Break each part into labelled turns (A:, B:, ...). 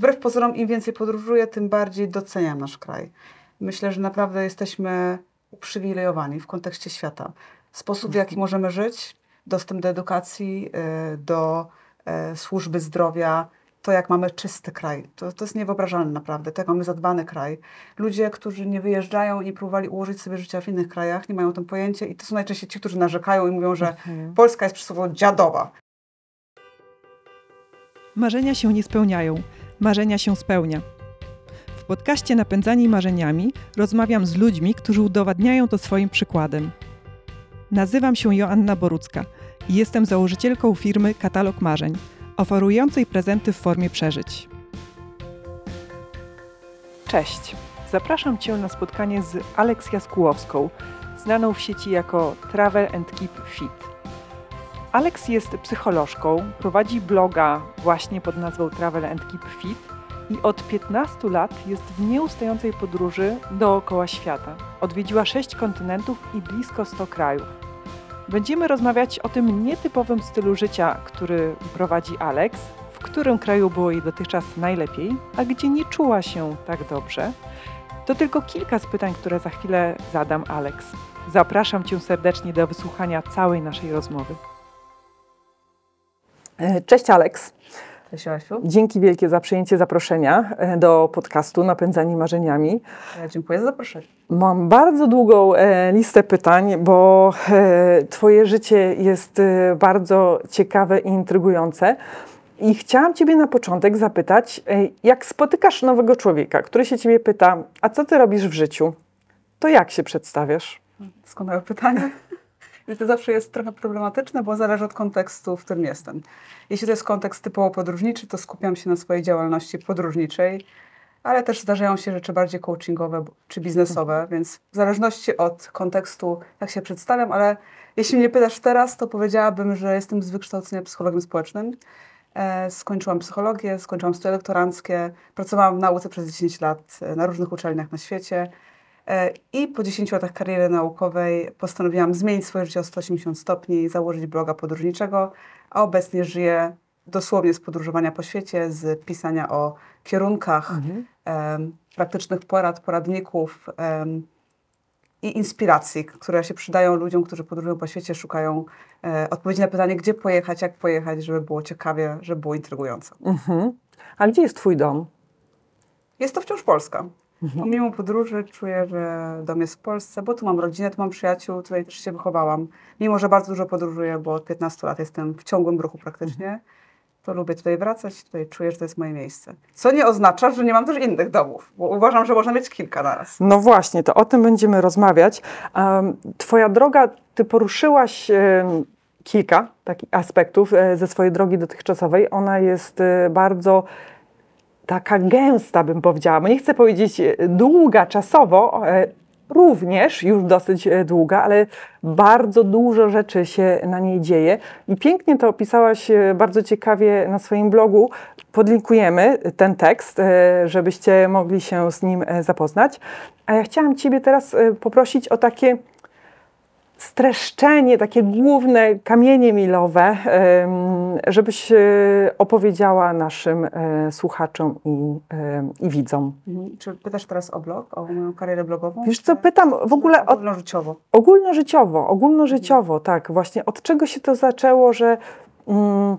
A: wbrew pozorom im więcej podróżuję, tym bardziej doceniam nasz kraj. Myślę, że naprawdę jesteśmy uprzywilejowani w kontekście świata. Sposób, w jaki mhm. możemy żyć, dostęp do edukacji, y, do y, służby zdrowia, to jak mamy czysty kraj. To, to jest niewyobrażalne naprawdę, to jak mamy zadbany kraj. Ludzie, którzy nie wyjeżdżają i próbowali ułożyć sobie życia w innych krajach, nie mają o tym pojęcia i to są najczęściej ci, którzy narzekają i mówią, że mhm. Polska jest przysłowiowo dziadowa.
B: Marzenia się nie spełniają, marzenia się spełnia. W podcaście Napędzani Marzeniami rozmawiam z ludźmi, którzy udowadniają to swoim przykładem. Nazywam się Joanna Borucka i jestem założycielką firmy Katalog Marzeń, oferującej prezenty w formie przeżyć. Cześć! Zapraszam Cię na spotkanie z Aleks Jaskułowską, znaną w sieci jako Travel and Keep Fit. Alex jest psycholożką, prowadzi bloga właśnie pod nazwą Travel and Keep Fit i od 15 lat jest w nieustającej podróży dookoła świata. Odwiedziła 6 kontynentów i blisko 100 krajów. Będziemy rozmawiać o tym nietypowym stylu życia, który prowadzi Alex, w którym kraju było jej dotychczas najlepiej, a gdzie nie czuła się tak dobrze. To tylko kilka z pytań, które za chwilę zadam Alex. Zapraszam Cię serdecznie do wysłuchania całej naszej rozmowy. E, cześć Aleks.
A: Cześć Asiu.
B: Dzięki wielkie za przyjęcie zaproszenia e, do podcastu Napędzani Marzeniami.
A: Ja dziękuję za zaproszenie.
B: Mam bardzo długą e, listę pytań, bo e, Twoje życie jest e, bardzo ciekawe i intrygujące. I chciałam Ciebie na początek zapytać, e, jak spotykasz nowego człowieka, który się Ciebie pyta, a co Ty robisz w życiu, to jak się przedstawiasz?
A: Doskonałe pytanie. I to zawsze jest trochę problematyczne, bo zależy od kontekstu, w którym jestem. Jeśli to jest kontekst typowo podróżniczy, to skupiam się na swojej działalności podróżniczej, ale też zdarzają się rzeczy bardziej coachingowe czy biznesowe, mhm. więc w zależności od kontekstu, jak się przedstawiam, ale jeśli mnie pytasz teraz, to powiedziałabym, że jestem z wykształcenia psychologiem społecznym. E, skończyłam psychologię, skończyłam studia doktoranckie, pracowałam w nauce przez 10 lat e, na różnych uczelniach na świecie. E, I po 10 latach kariery naukowej postanowiłam zmienić swoje życie o 180 stopni i założyć bloga podróżniczego, a obecnie żyję dosłownie z podróżowania po świecie, z pisania o kierunkach, mhm. um, praktycznych porad, poradników um, i inspiracji, które się przydają ludziom, którzy podróżują po świecie, szukają e, odpowiedzi na pytanie, gdzie pojechać, jak pojechać, żeby było ciekawie, żeby było intrygująco. Mhm.
B: A gdzie jest Twój dom?
A: Jest to wciąż Polska. Mhm. Mimo podróży czuję, że dom jest w Polsce, bo tu mam rodzinę, tu mam przyjaciół, tutaj też się wychowałam. Mimo, że bardzo dużo podróżuję, bo od 15 lat jestem w ciągłym ruchu praktycznie, to lubię tutaj wracać, tutaj czuję, że to jest moje miejsce. Co nie oznacza, że nie mam też innych domów, bo uważam, że można mieć kilka naraz.
B: No właśnie, to o tym będziemy rozmawiać. Twoja droga, ty poruszyłaś kilka takich aspektów e, ze swojej drogi dotychczasowej. Ona jest e, bardzo taka gęsta, bym powiedziała, bo nie chcę powiedzieć e, długa czasowo, e, również już dosyć e, długa, ale bardzo dużo rzeczy się na niej dzieje. I pięknie to opisałaś bardzo ciekawie na swoim blogu. Podlinkujemy ten tekst, żebyście mogli się z nim zapoznać. A ja chciałam Ciebie teraz poprosić o takie streszczenie, takie główne kamienie milowe, żebyś e, opowiedziała naszym e, słuchaczom i, i widzom.
A: Mhm. Czy pytasz teraz o blog, o moją karierę blogową?
B: Wiesz co, pytam w ogóle...
A: O, ogólnożyciowo.
B: Ogólnożyciowo, ogólnożyciowo, mhm. tak. Właśnie od czego się to zaczęło, że mm,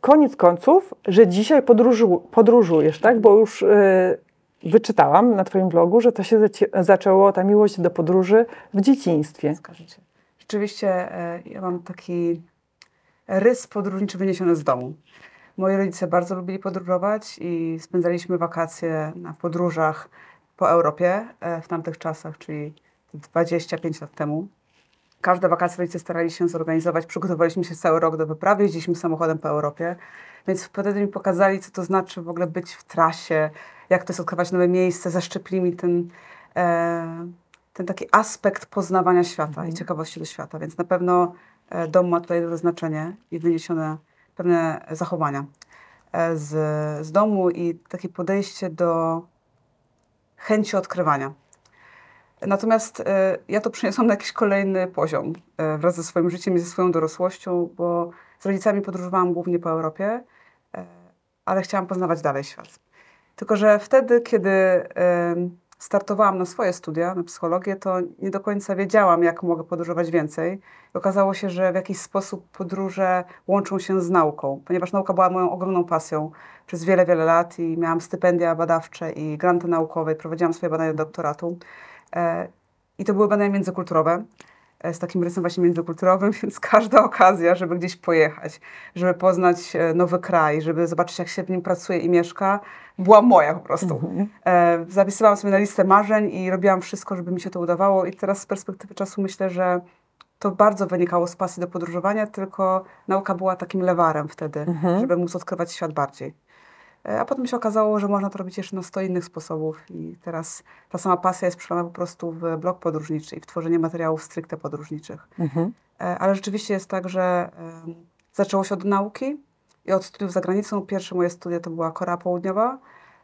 B: koniec końców, że dzisiaj podróżu, podróżujesz, tak? Bo już y, wyczytałam na Twoim blogu, że to się zaczęło, ta miłość do podróży w dzieciństwie.
A: Skażecie. Rzeczywiście e, ja mam taki rys podróżniczy wyniesiony z domu. Moi rodzice bardzo lubili podróżować i spędzaliśmy wakacje na podróżach po Europie e, w tamtych czasach, czyli 25 lat temu. Każde wakacje rodzice starali się zorganizować, przygotowaliśmy się cały rok do wyprawy, jeździliśmy samochodem po Europie, więc wtedy mi pokazali, co to znaczy w ogóle być w trasie, jak to jest odkrywać nowe miejsce, zaszczepili mi ten, e, ten taki aspekt poznawania świata mhm. i ciekawości do świata, więc na pewno e, dom ma tutaj duże znaczenie i wyniesione pewne zachowania e, z, z domu i takie podejście do chęci odkrywania. Natomiast e, ja to przyniosłam na jakiś kolejny poziom e, wraz ze swoim życiem i ze swoją dorosłością, bo z rodzicami podróżowałam głównie po Europie, e, ale chciałam poznawać dalej świat. Tylko, że wtedy, kiedy startowałam na swoje studia, na psychologię, to nie do końca wiedziałam, jak mogę podróżować więcej. I okazało się, że w jakiś sposób podróże łączą się z nauką, ponieważ nauka była moją ogromną pasją przez wiele, wiele lat i miałam stypendia badawcze i granty naukowe, prowadziłam swoje badania doktoratu. E, I to były badania międzykulturowe. E, z takim rysem właśnie międzykulturowym, więc każda okazja, żeby gdzieś pojechać, żeby poznać e, nowy kraj, żeby zobaczyć, jak się w nim pracuje i mieszka, była moja po prostu. Mhm. Zapisywałam sobie na listę marzeń i robiłam wszystko, żeby mi się to udawało i teraz z perspektywy czasu myślę, że to bardzo wynikało z pasji do podróżowania, tylko nauka była takim lewarem wtedy, mhm. żeby móc odkrywać świat bardziej. E, a potem się okazało, że można to robić jeszcze na 100 innych sposobów i teraz ta sama pasja jest przelana po prostu w blog podróżniczy i w tworzenie materiałów stricte podróżniczych. Mhm. E, ale rzeczywiście jest tak, że zaczęło się od nauki i od studiów za granicą. Pierwsze moje studia to była Korea Południowa.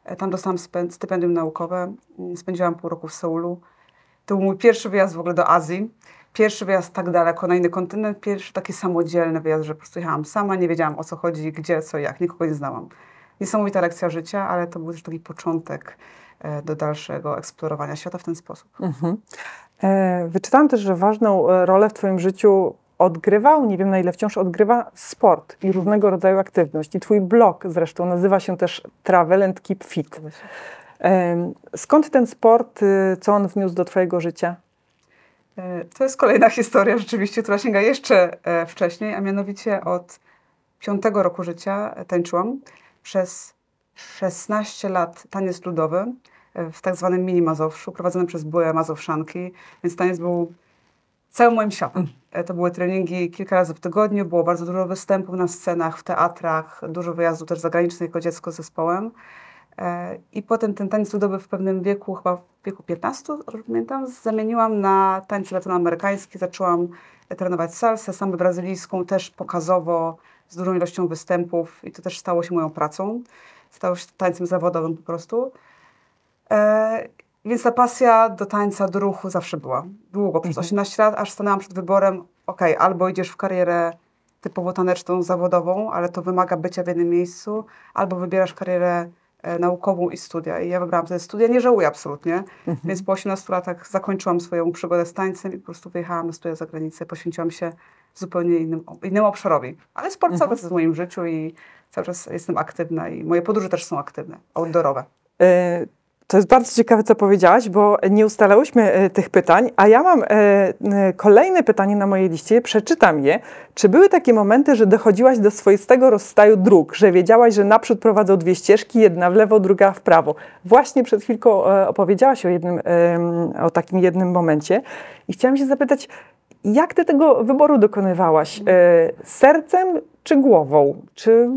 A: E, tam dostałam stypendium naukowe. Mm, spędziłam pół roku w Seulu. To był mój pierwszy wyjazd w ogóle do Azji. Pierwszy wyjazd tak daleko na inny kontynent. Pierwszy taki samodzielny wyjazd, że po prostu jechałam sama, nie wiedziałam o co chodzi, gdzie, co, jak. Nikogo nie znałam niesamowita lekcja życia, ale to był też taki początek e, do dalszego eksplorowania świata w ten sposób. Mhm.
B: E, wyczytałam też, że ważną e, rolę w Twoim życiu odgrywał, nie wiem na ile wciąż odgrywa, sport i różnego rodzaju aktywność. I Twój blog zresztą nazywa się też Travel and Keep Fit. Skąd ten sport, y, co on wniósł do Twojego życia?
A: To jest kolejna historia rzeczywiście, która sięga jeszcze wcześniej, a mianowicie od piątego roku życia tańczyłam przez 16 lat taniec ludowy e, w tak zwanym mini Mazowszu, prowadzony przez byłe Mazowszanki, więc taniec był całym moim światem. E, to były treningi kilka razy w tygodniu, było bardzo dużo występów na scenach, w teatrach, dużo wyjazdów też zagranicznych jako dziecko z zespołem. E, I potem ten taniec ludowy w pewnym wieku, chyba w wieku 15, pamiętam, zamieniłam na tańce latynoamerykańskie. Zaczęłam trenować salsę, samę brazylijską, też pokazowo, z dużą ilością występów i to też stało się moją pracą. Stało się tańcem zawodowym po prostu. E, więc ta pasja do tańca, do ruchu zawsze była. Długo, przez 18 mhm. lat, aż stanęłam przed wyborem, ok, albo idziesz w karierę typowo taneczną, zawodową, ale to wymaga bycia w jednym miejscu, albo wybierasz karierę e, naukową i studia. I ja wybrałam te studia, nie żałuję absolutnie, mhm. więc po 18 latach zakończyłam swoją przygodę z tańcem i po prostu wyjechałam na studia za granicę, poświęciłam się zupełnie innym, innemu obszarowi. Ale sport mhm. cały czas jest w moim życiu i cały czas jestem aktywna i moje podróże też są aktywne, outdoorowe. Y
B: to jest bardzo ciekawe, co powiedziałaś, bo nie ustalałyśmy e, tych pytań, a ja mam e, kolejne pytanie na mojej liście, przeczytam je. Czy były takie momenty, że dochodziłaś do swoistego rozstaju dróg, że wiedziałaś, że naprzód prowadzą dwie ścieżki, jedna w lewo, druga w prawo? Właśnie przed chwilką e, opowiedziałaś o, jednym, o takim jednym momencie i chciałam się zapytać, jak ty tego wyboru dokonywałaś? Sercem czy głową? Czy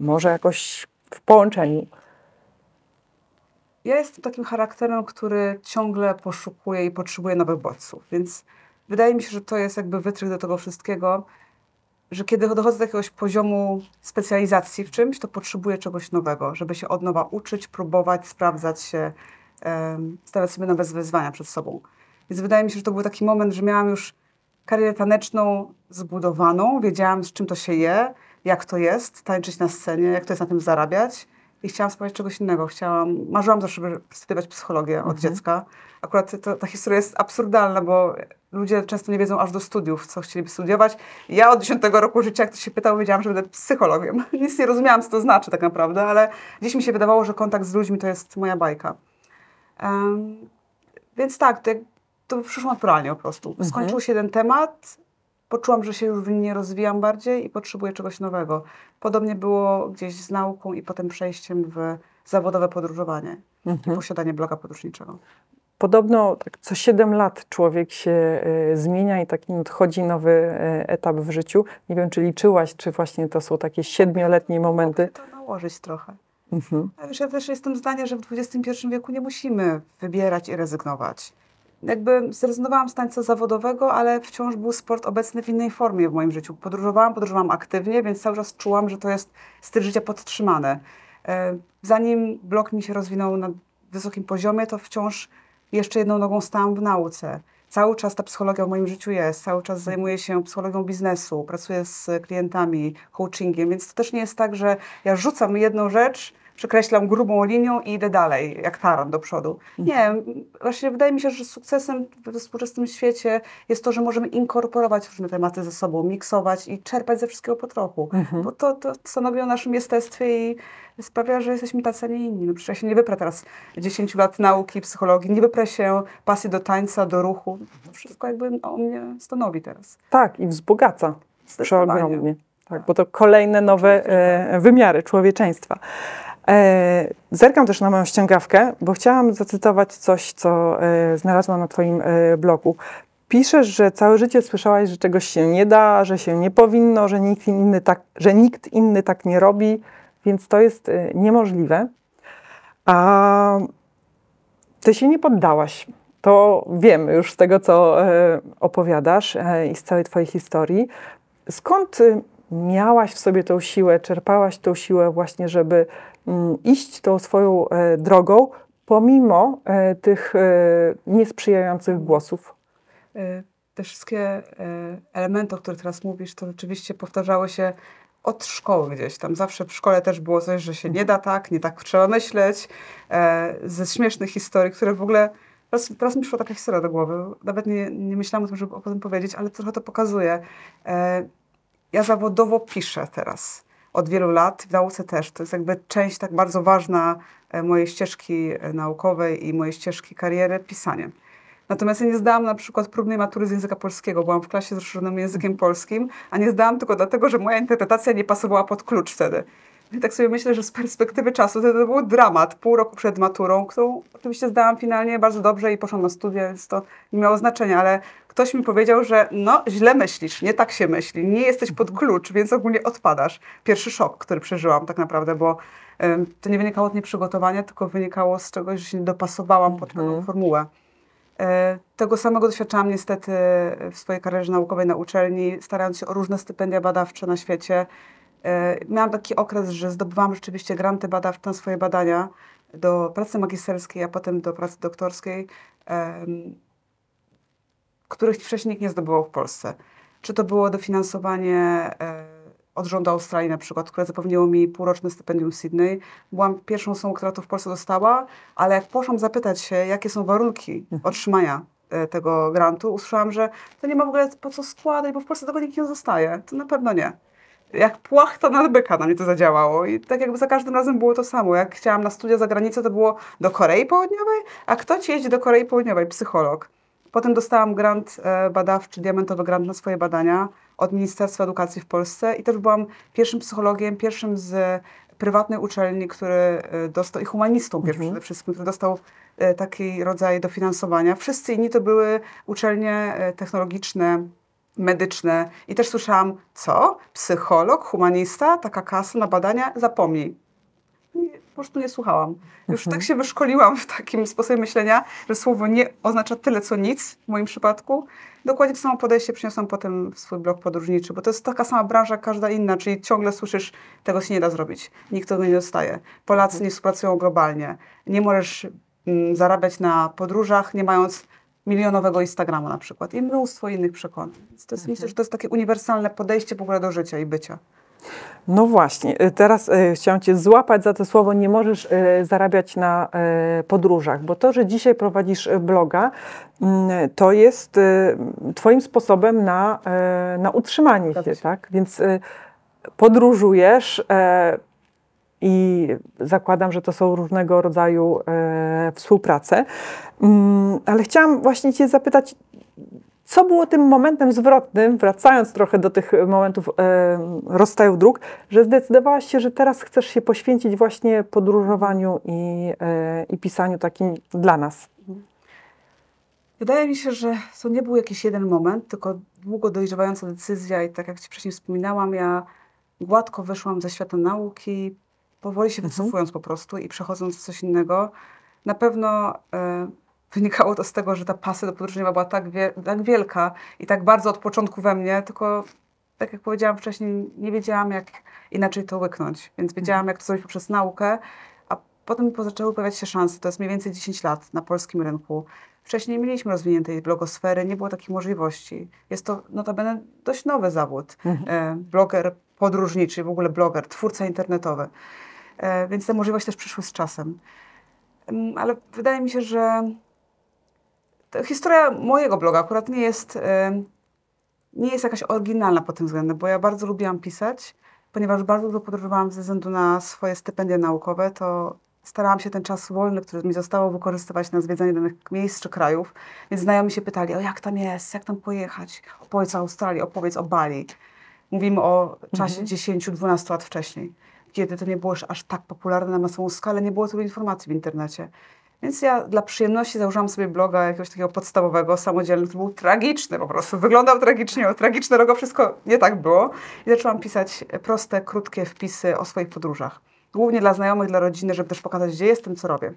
B: może jakoś w połączeniu?
A: ja jestem takim charakterem, który ciągle poszukuje i potrzebuje nowych bodźców, więc wydaje mi się, że to jest jakby wytrych do tego wszystkiego, że kiedy dochodzę do jakiegoś poziomu specjalizacji w czymś, to potrzebuję czegoś nowego, żeby się od nowa uczyć, próbować, sprawdzać się, stawiać sobie nowe wyzwania przed sobą. Więc wydaje mi się, że to był taki moment, że miałam już karierę taneczną zbudowaną, wiedziałam z czym to się je, jak to jest tańczyć na scenie, jak to jest na tym zarabiać i chciałam spróbować czegoś innego. Chciałam, marzyłam zawsze, żeby studiować psychologię od mhm. dziecka. Akurat to, ta historia jest absurdalna, bo ludzie często nie wiedzą aż do studiów, co chcieliby studiować. Ja od 10 roku życia, jak ktoś się pytał, wiedziałam, że będę psychologiem. Nic nie rozumiałam, co to znaczy tak naprawdę, ale gdzieś mi się wydawało, że kontakt z ludźmi to jest moja bajka. Um, więc tak, to, to przyszło naturalnie po prostu. Mhm. Skończył się jeden temat, poczułam, że się już w nim nie rozwijam bardziej i potrzebuję czegoś nowego. Podobnie było gdzieś z nauką i potem przejściem w zawodowe podróżowanie mhm. i posiadanie bloga podróżniczego.
B: Podobno tak co 7 lat człowiek się y, zmienia i taki nadchodzi nowy y, etap w życiu. Nie wiem, czy liczyłaś, czy właśnie to są takie siedmioletnie momenty.
A: Mogę to nałożyć trochę. Mhm. Ja też jestem zdania, że w XXI wieku nie musimy wybierać i rezygnować jakby zrezygnowałam z tańca zawodowego, ale wciąż był sport obecny w innej formie w moim życiu. Podróżowałam, podróżowałam aktywnie, więc cały czas czułam, że to jest styl życia podtrzymany. E, zanim blok mi się rozwinął na wysokim poziomie, to wciąż jeszcze jedną nogą stałam w nauce. cały czas ta psychologia w moim życiu jest, cały czas zajmuję się psychologią biznesu, pracuję z klientami, coachingiem, więc to też nie jest tak, że ja rzucam jedną rzecz, przekreślam grubą linią i idę dalej, jak taran do przodu. Nie, właśnie wydaje mi się, że sukcesem we współczesnym świecie jest to, że możemy inkorporować różne tematy ze sobą, miksować i czerpać ze wszystkiego po trochu. Bo to, to stanowi o naszym jestestwie i sprawia, że jesteśmy tacy, a nie inni. No przecież ja się nie wyprę teraz 10 lat nauki, psychologii, nie wyprę się pasji do tańca, do ruchu. To wszystko jakby o mnie stanowi teraz.
B: Tak, i wzbogaca przeogromnie. Tak, bo to kolejne nowe e, wymiary człowieczeństwa. E, zerkam też na moją ściągawkę, bo chciałam zacytować coś, co e, znalazłam na Twoim e, blogu. Piszesz, że całe życie słyszałaś, że czegoś się nie da, że się nie powinno, że nikt inny tak, że nikt inny tak nie robi, więc to jest niemożliwe. A ty się nie poddałaś. To wiem już z tego, co opowiadasz i z całej Twojej historii. Skąd miałaś w sobie tą siłę, czerpałaś tą siłę właśnie, żeby iść tą swoją e, drogą, pomimo e, tych e, niesprzyjających głosów?
A: Te wszystkie elementy, o których teraz mówisz, to rzeczywiście powtarzały się od szkoły gdzieś tam. Zawsze w szkole też było coś, że się nie da tak, nie tak trzeba myśleć. Ze śmiesznych historii, które w ogóle... Teraz, teraz mi przyszła taka historia do głowy. Nawet nie, nie myślałam o tym, żeby o tym powiedzieć, ale trochę to pokazuje. E, Ja zawodowo piszę teraz od wielu lat, w nauce też. To jest jakby część tak bardzo ważna e, mojej ścieżki e, naukowej i mojej ścieżki kariery, pisanie. Natomiast ja nie zdałam na przykład próbnej matury z języka polskiego. Byłam w klasie z rozszerzonym językiem polskim, a nie zdałam tylko dlatego, że moja interpretacja nie pasowała pod klucz wtedy. Tak sobie myślę, że z perspektywy czasu to, to był dramat. Pół roku przed maturą, którą oczywiście zdałam finalnie bardzo dobrze i poszłam na studia, więc to nie miało znaczenia, ale ktoś mi powiedział, że no źle myślisz, nie tak się myśli, nie jesteś pod klucz, więc ogólnie odpadasz. Pierwszy szok, który przeżyłam tak naprawdę, bo to nie wynikało od nieprzygotowania, tylko wynikało z czegoś, że się nie dopasowałam pod pewną formułę. E, Tego samego doświadczałam niestety w swojej karierze naukowej na uczelni, starając się o różne stypendia badawcze na świecie. E, Miałam taki okres, że zdobywałam rzeczywiście granty badawcze na swoje badania do pracy magisterskiej, a potem do pracy doktorskiej, których wcześniej nikt nie zdobywał w Polsce. Czy to było dofinansowanie e, od rządu Australii na przykład, które zapewniło mi półroczne stypendium w Sydney. Byłam pierwszą osobą, która to w Polsce dostała, ale jak poszłam zapytać się, jakie są warunki otrzymania e, tego grantu, usłyszałam, że to nie ma w ogóle po co składać, bo w Polsce tego nikt nie zostaje. To na pewno nie. Jak płachta na byka na mnie to zadziałało. I tak jakby za każdym razem było to samo. Jak chciałam na studia za granicę, to było do Korei Południowej, a kto ci jeździ do Korei Południowej? Psycholog. Potem dostałam grant e, badawczy, diamentowy grant na swoje badania od Ministerstwa Edukacji w Polsce i też byłam pierwszym psychologiem, pierwszym z prywatnej uczelni, który e, dostał, i humanistą pierwszym przede wszystkim, który dostał e, taki rodzaj dofinansowania. Wszyscy inni to były uczelnie technologiczne, medyczne i też słyszałam, co? Psycholog, humanista, taka kasa na badania? Zapomnij. Nie, po prostu nie słuchałam. Już tak się wyszkoliłam w takim sposobie myślenia, że słowo nie oznacza tyle, co nic w moim przypadku. Dokładnie to samo podejście przyniosłam potem w swój blog podróżniczy, bo to jest taka sama branża jak każda inna, czyli ciągle słyszysz, tego się nie da zrobić, nikt tego nie dostaje. Polacy nie współpracują globalnie. Nie możesz mm, zarabiać na podróżach, nie mając milionowego Instagrama na przykład i mnóstwo innych przekonań. Więc to jest, myślę, że to jest takie uniwersalne podejście w ogóle do życia i bycia.
B: No właśnie, y, teraz y, chciałam Cię złapać za to słowo, nie możesz y, zarabiać na y, podróżach, bo to, że dzisiaj prowadzisz bloga, mm, to jest Twoim sposobem na, na utrzymanie się, tak? Więc podróżujesz y, i zakładam, że to są różnego rodzaju y, współprace, Mm, ale chciałam właśnie Cię zapytać, co było tym momentem zwrotnym, wracając trochę do tych momentów e, rozstaju dróg, że zdecydowałaś się, że teraz chcesz się poświęcić właśnie podróżowaniu i, e, i pisaniu takim dla nas?
A: Wydaje mi się, że to nie był jakiś jeden moment, tylko długo dojrzewająca decyzja i tak jak Ci wcześniej wspominałam, ja gładko wyszłam ze świata nauki, powoli się wycofując po prostu i przechodząc w coś innego. Na pewno e, wynikało to z tego, że ta pasja do podróżowania była tak, wie, tak wielka i tak bardzo od początku we mnie, tylko tak jak powiedziałam wcześniej, nie wiedziałam jak inaczej to łyknąć, więc wiedziałam jak to zrobić poprzez naukę, a potem zaczęły pojawiać się szanse, to jest mniej więcej 10 lat na polskim rynku. Wcześniej mieliśmy rozwiniętej blogosfery, nie było takich możliwości. Jest to notabene dość nowy zawód. E, bloger podróżniczy, w ogóle bloger, twórca internetowy. E, więc te możliwości też przyszły z czasem. Ale wydaje mi się, że historia mojego bloga akurat nie jest, e, nie jest jakaś oryginalna pod tym względem, bo ja bardzo lubiłam pisać, ponieważ bardzo dużo podróżowałam ze względu na swoje stypendia naukowe, to starałam się ten czas wolny, który mi zostało, wykorzystywać na zwiedzanie danych miejsc czy krajów. Więc znajomi się pytali, o jak tam jest, jak tam pojechać, opowiedz o Australii, opowiedz o Bali. Mówimy o czasie 10-12 lat wcześniej, kiedy to nie było aż tak popularne na masową skalę, nie było tylu informacji w internecie. Więc ja dla przyjemności założyłam sobie bloga jakiegoś takiego podstawowego, samodzielnego, który był tragiczny po prostu. Wyglądał tragicznie, tragiczne logo, wszystko nie tak było. I zaczęłam pisać proste, krótkie wpisy o swoich podróżach. Głównie dla znajomych, dla rodziny, żeby też pokazać, gdzie jestem, co robię.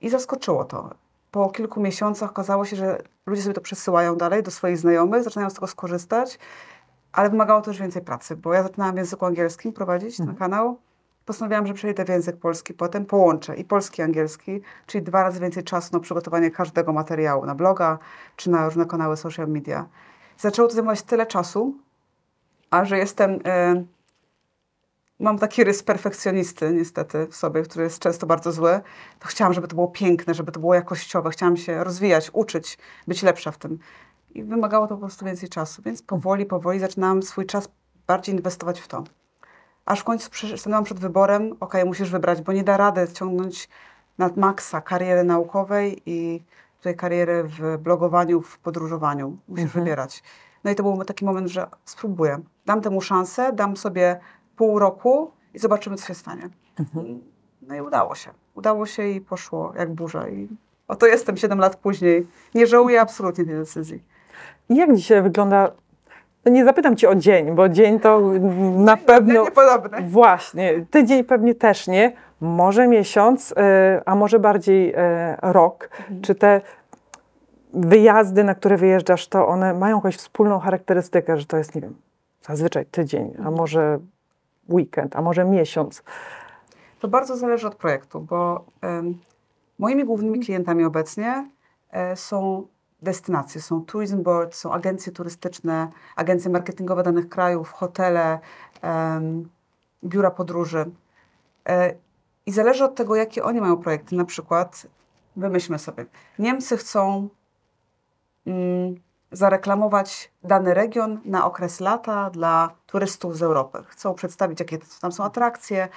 A: I zaskoczyło to. Po kilku miesiącach okazało się, że ludzie sobie to przesyłają dalej do swoich znajomych, zaczynają z tego skorzystać, ale wymagało to też więcej pracy, bo ja zaczynałam w języku angielskim prowadzić ten kanał. Postanowiłam, że przejdę w język polski, potem połączę i polski, i angielski, czyli dwa razy więcej czasu na przygotowanie każdego materiału na bloga czy na różne kanały social media. Zaczęło to zajmować tyle czasu, a że jestem. E, mam taki rys perfekcjonisty, niestety, w sobie, który jest często bardzo zły, to chciałam, żeby to było piękne, żeby to było jakościowe. Chciałam się rozwijać, uczyć, być lepsza w tym. I wymagało to po prostu więcej czasu. Więc powoli, powoli zaczynałam swój czas bardziej inwestować w to. Aż w końcu stanęłam przed wyborem, ok, musisz wybrać, bo nie da rady ciągnąć na maksa kariery naukowej i tutaj kariery w blogowaniu, w podróżowaniu. Musisz wybierać. No i to był taki moment, że spróbuję. Dam temu szansę, dam sobie pół roku i zobaczymy, co się stanie. No i udało się. Udało się i poszło jak burza. I oto jestem 7 lat później. Nie żałuję absolutnie tej decyzji.
B: I Jak dzisiaj wygląda? no Nie zapytam cię o dzień, bo dzień to na pewno.
A: Niepodobne.
B: Właśnie, tydzień pewnie też nie, może miesiąc, e, a może bardziej e, rok. Czy te wyjazdy, na które wyjeżdżasz, to one mają jakąś wspólną charakterystykę, że to jest, nie wiem, zazwyczaj tydzień, a może weekend, a może miesiąc.
A: To bardzo zależy od projektu, bo em, moimi głównymi klientami obecnie e, są destynacje, są tourism boards, są agencje turystyczne, agencje marketingowe danych krajów, hotele, em, biura podróży. E, I zależy od tego, jakie oni mają projekty. Na przykład, wymyślmy sobie, Niemcy chcą mm, zareklamować dany region na okres lata dla turystów z Europy. Chcą przedstawić, jakie tam są atrakcje.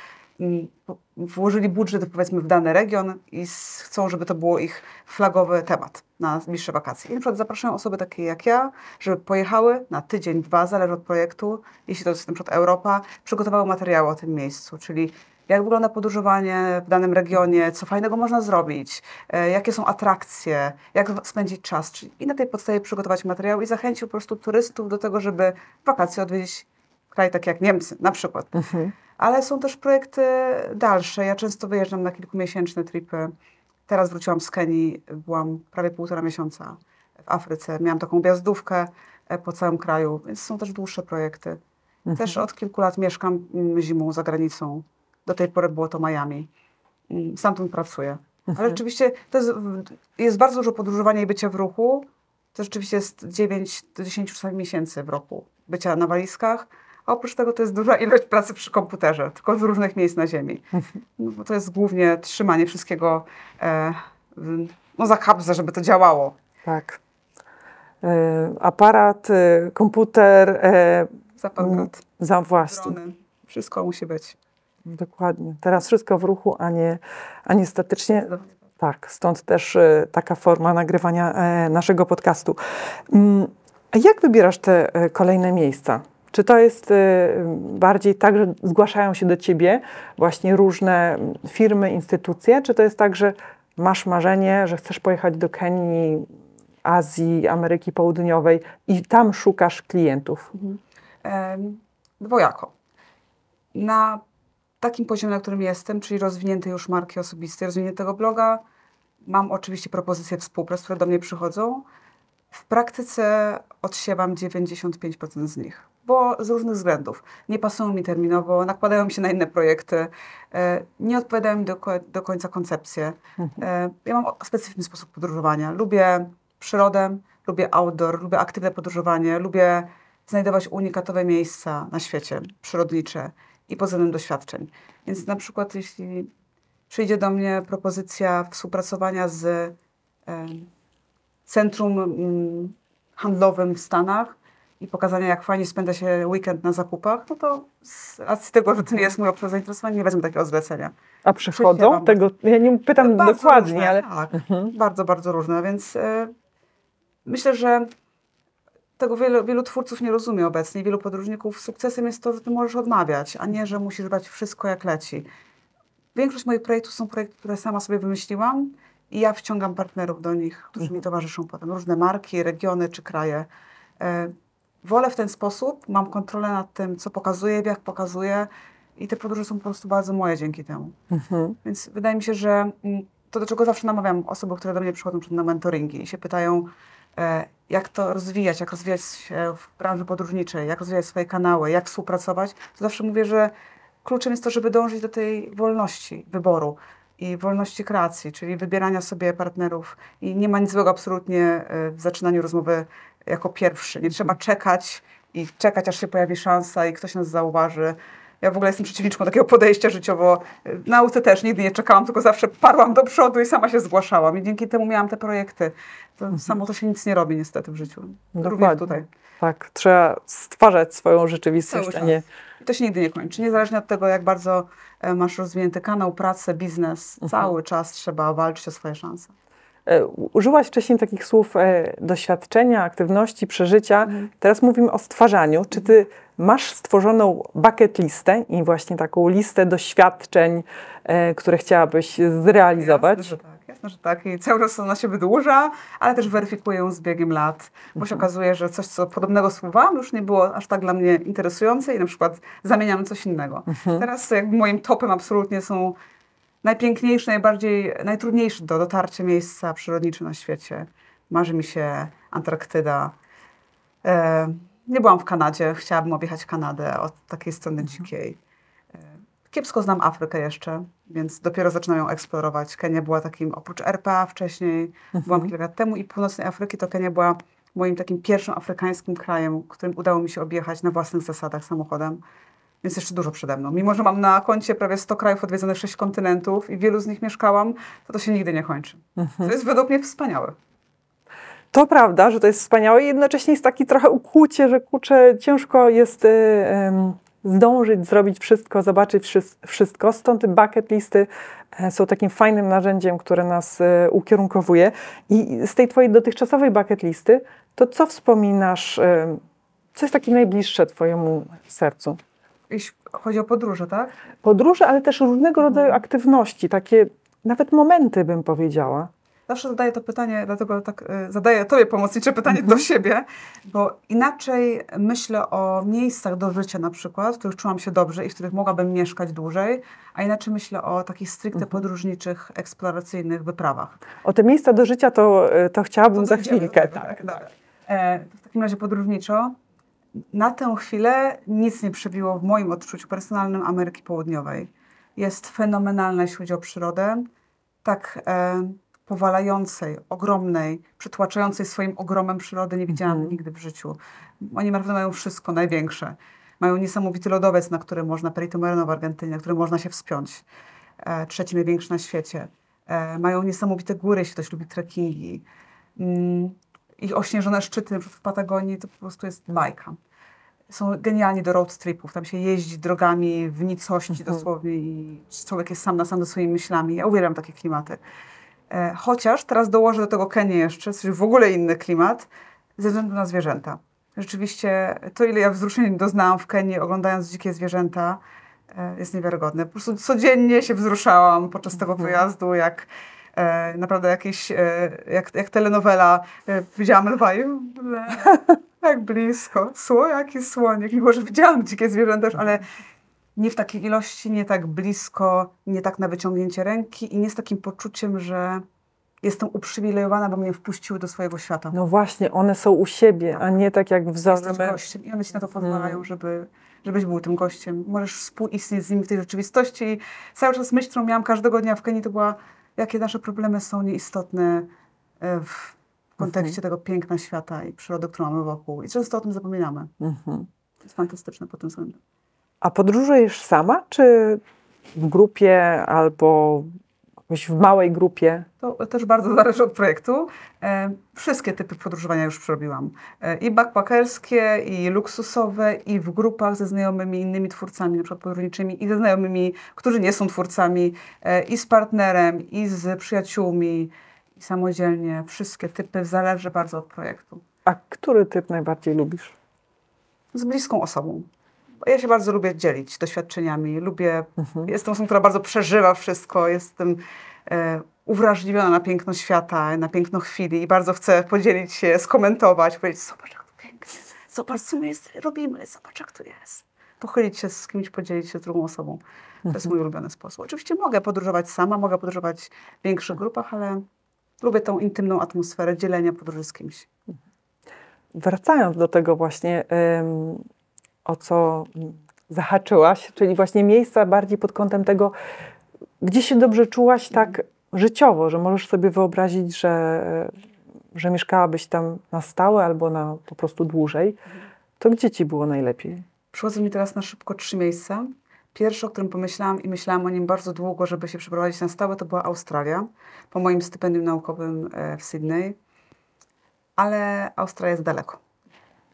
A: Włożyli budżet, powiedzmy, w dany region i chcą, żeby to było ich flagowy temat na bliższe wakacje. I na przykład zapraszają osoby takie jak ja, żeby pojechały na tydzień, dwa, zależy od projektu, jeśli to jest na przykład Europa, przygotowały materiały o tym miejscu, czyli jak wygląda podróżowanie w danym regionie, co fajnego można zrobić, e, jakie są atrakcje, jak spędzić czas. I na tej podstawie przygotować materiał i zachęcić po prostu turystów do tego, żeby wakacje odwiedzić kraj taki jak Niemcy na przykład. Ale są też projekty dalsze. Ja często wyjeżdżam na kilkumiesięczne tripy. Teraz wróciłam z Kenii, byłam prawie półtora miesiąca w Afryce. Miałam taką objazdówkę e, po całym kraju, więc są też dłuższe projekty. Też od kilku lat mieszkam mm, zimą za granicą. Do tej pory było to Miami. Mm, Stamtąd pracuję. Ale rzeczywiście to jest, jest bardzo dużo podróżowania i bycia w ruchu. To rzeczywiście jest 9 do 10 czasami miesięcy w roku bycia na walizkach. Oprócz tego to jest duża ilość pracy przy komputerze, tylko z różnych miejsc na ziemi. No, bo to jest głównie trzymanie wszystkiego e, no, za kabzę, żeby to działało.
B: Tak. E, aparat, e, komputer, e,
A: Za pankot,
B: za właśnie.
A: drony. Wszystko musi być.
B: Dokładnie. Teraz wszystko w ruchu, a nie, a nie statycznie. Tak, stąd też e, taka forma nagrywania e, naszego podcastu. Mm, A jak wybierasz te kolejne miejsca? Czy to jest e, bardziej tak, że zgłaszają się do ciebie właśnie różne firmy, instytucje, czy to jest tak, że masz marzenie, że chcesz pojechać do Kenii, Azji, Ameryki Południowej i tam szukasz klientów?
A: Em, Dwojako. Na takim poziomie, na którym jestem, czyli rozwiniętej już marki osobistej, rozwiniętego bloga, mam oczywiście propozycje współprac, które do mnie przychodzą. W praktyce odsiewam 95% z nich, bo z różnych względów. Nie pasują mi terminowo, nakładają mi się na inne projekty, e, nie odpowiadają mi do, do końca koncepcje. E, ja mam specyficzny sposób podróżowania. Lubię przyrodę, lubię outdoor, lubię aktywne podróżowanie, lubię znajdować unikatowe miejsca na świecie, przyrodnicze i pod względem doświadczeń. Więc na przykład jeśli przyjdzie do mnie propozycja współpracowania z e, centrum mm, handlowym w Stanach i pokazania, jak fajnie spędza się weekend na zakupach, no to z racji tego, że to nie jest mój obszar zainteresowania, nie wezmę takiego zlecenia.
B: A przychodzą tego? Ja nie pytam bardzo dokładnie,
A: różne,
B: ale.
A: Tak, mhm. bardzo, bardzo różne, więc y, myślę, że tego wielu, wielu twórców nie rozumie obecnie, wielu podróżników. Sukcesem jest to, że ty możesz odmawiać, a nie, że musisz brać wszystko jak leci. Większość moich projektów są projekty, które sama sobie wymyśliłam i ja wciągam partnerów do nich, którzy mi towarzyszą potem. Różne marki, regiony czy kraje. E, wolę w ten sposób, mam kontrolę nad tym, co pokazuję, jak pokazuję i te podróże są po prostu bardzo moje dzięki temu. Mhm. Więc wydaje mi się, że mm, to, do czego zawsze namawiam osoby, które do mnie przychodzą na mentoringi i się pytają, e, jak to rozwijać, jak rozwijać się w branży podróżniczej, jak rozwijać swoje kanały, jak współpracować, to zawsze mówię, że kluczem jest to, żeby dążyć do tej wolności wyboru i wolności kreacji, czyli wybierania sobie partnerów. I nie ma nic złego absolutnie e, w zaczynaniu rozmowy jako pierwszy. Nie trzeba czekać i czekać, aż się pojawi szansa i ktoś nas zauważy. Ja w ogóle jestem przeciwniczką takiego podejścia życiowo. Nauce też nigdy nie czekałam, tylko zawsze parłam do przodu i sama się zgłaszałam. I dzięki temu miałam te projekty. To mhm. Samo to się nic nie robi niestety w życiu.
B: Dokładnie. Również tutaj. Tak, trzeba stwarzać swoją rzeczywistość, a nie...
A: I to się nigdy nie kończy. Niezależnie od tego, jak bardzo e, masz rozwinięty kanał, pracę, biznes, mhm. cały czas trzeba walczyć o swoje szanse.
B: E, użyłaś wcześniej takich słów e, doświadczenia, aktywności, przeżycia. Mhm. Teraz mówimy o stwarzaniu. Czy ty masz stworzoną bucket listę i właśnie taką listę doświadczeń, e, które chciałabyś zrealizować?
A: Jasne, tak. Jasne, że tak. I cały czas ona się wydłuża, ale też weryfikuję ją z biegiem lat, bo się mhm. okazuje, że coś, co podobnego słowałam, już nie było aż tak dla mnie interesujące i na przykład zamieniam coś innego. Mhm. Teraz jakby moim topem absolutnie są najpiękniejsze, najbardziej, najtrudniejsze do dotarcia miejsca przyrodnicze na świecie. Marzy mi się Antarktyda. E, nie byłam w Kanadzie, chciałabym objechać Kanadę od takiej strony mhm. dzikiej. E, kiepsko znam Afrykę jeszcze, więc dopiero zaczynam ją eksplorować. Kenia była takim, oprócz RPA wcześniej, mhm. byłam kilka lat temu i północnej Afryki to Kenia była moim takim pierwszym afrykańskim krajem, którym udało mi się objechać na własnych zasadach samochodem. Więc jeszcze dużo przede mną. Mimo, że mam na koncie prawie 100 krajów odwiedzonych, 6 kontynentów i wielu z nich mieszkałam, to to się nigdy nie kończy. Mhm. To jest według mnie wspaniałe.
B: To prawda, że to jest wspaniałe i jednocześnie jest taki trochę ukłucie, że kurczę, ciężko jest y, y, zdążyć, zrobić wszystko, zobaczyć wszystko. Stąd bucket listy y, są takim fajnym narzędziem, które nas e, ukierunkowuje. I z tej twojej dotychczasowej bucket listy, to co wspominasz, co jest takie najbliższe twojemu sercu?
A: Jeśli chodzi o podróże, tak?
B: Podróże, ale też różnego rodzaju aktywności, takie nawet momenty bym powiedziała.
A: Zawsze zadaję to pytanie, dlatego tak y, zadaję Tobie pomocnicze pytanie do mhm. siebie, bo inaczej myślę o miejscach do życia na przykład, w których czułam się dobrze i w których mogłabym mieszkać dłużej, a inaczej myślę o takich stricte mhm. podróżniczych, eksploracyjnych wyprawach.
B: O te miejsca do życia to, y, to chciałabym to za chwilkę.
A: Tak, tak, tak. E, w takim razie podróżniczo na tę chwilę nic nie przebiło w moim odczuciu personalnym Ameryki Południowej. Jest fenomenalna, jeśli chodzi o przyrodę, tak e, powalającej, ogromnej, przytłaczającej swoim ogromem przyrody nie widziałam mm. nigdy w życiu. Oni naprawdę mają wszystko, największe. Mają niesamowity lodowiec, na którym można, Perito Moreno w Argentynie, na którym można się wspiąć. E, trzeci największy na świecie. E, mają niesamowite góry, jeśli ktoś lubi trekkingi. Mm, ich ośnieżone szczyty w Patagonii to po prostu jest bajka. Są genialni do road tripów. Tam się jeździ drogami w nicości mhm. dosłownie i człowiek jest sam na sam ze swoimi myślami. Ja uwielbiam takie klimaty. E, chociaż teraz dołożę do tego Kenię jeszcze, coś w ogóle inny klimat, ze względu na zwierzęta. Rzeczywiście to, ile ja wzruszeń doznałam w Kenii, oglądając dzikie zwierzęta, e, jest niewiarygodne. Po prostu codziennie się wzruszałam podczas tego mhm. wyjazdu, jak e, naprawdę jakieś, e, jak, jak telenowela, e, widziałam lwa i tak blisko, sło, jaki słonik, mimo że widziałam dzikie zwierzęta też, ale nie w takiej ilości, nie tak blisko, nie tak na wyciągnięcie ręki i nie z takim poczuciem, że jestem uprzywilejowana, bo mnie wpuściły do swojego świata.
B: No właśnie, one są u siebie, a nie tak jak wzory.
A: Jesteś gościem i one ci na to pozwalają, mm. żeby, żebyś był tym gościem. Możesz współistnieć z nimi w tej rzeczywistości. I cały czas myśl, którą miałam każdego dnia w Kenii, to była, jakie nasze problemy są nieistotne e, w kontekście mhm. tego piękna świata i przyrody, którą mamy wokół. I często o tym zapominamy. Mhm. To jest fantastyczne po tym względem.
B: A podróżujesz sama, czy w grupie albo w małej grupie?
A: To też bardzo zależy od projektu. E, wszystkie typy podróżowania już przerobiłam. E, I backpackerskie, i luksusowe, i w grupach ze znajomymi, innymi twórcami, na przykład podróżniczymi, i ze znajomymi, którzy nie są twórcami, e, i z partnerem, i z przyjaciółmi, i samodzielnie. Wszystkie typy, zależy bardzo od projektu.
B: A który typ najbardziej lubisz?
A: Z bliską osobą. Ja się bardzo lubię dzielić doświadczeniami. Lubię, mhm. jestem osobą, która bardzo przeżywa wszystko. Jestem e, uwrażliwiona na piękno świata, na piękno chwili i bardzo chcę podzielić się, skomentować, powiedzieć, zobacz jak to pięknie, zobacz co my jest, robimy, zobacz jak to jest. Pochylić się z kimś, podzielić się z drugą osobą. To jest mhm. mój ulubiony sposób. Oczywiście mogę podróżować sama, mogę podróżować w większych grupach, ale lubię tą intymną atmosferę dzielenia podróży z kimś.
B: Wracając do tego właśnie, o co zahaczyłaś, czyli właśnie miejsca bardziej pod kątem tego, gdzie się dobrze czułaś tak życiowo, że możesz sobie wyobrazić, że, że mieszkałabyś tam na stałe albo na po prostu dłużej, to gdzie ci było najlepiej?
A: Przychodzą mi teraz na szybko trzy miejsca. Pierwsze, o którym pomyślałam i myślałam o nim bardzo długo, żeby się przeprowadzić na stałe, to była Australia, po moim stypendium naukowym e, w Sydney. Ale Australia jest daleko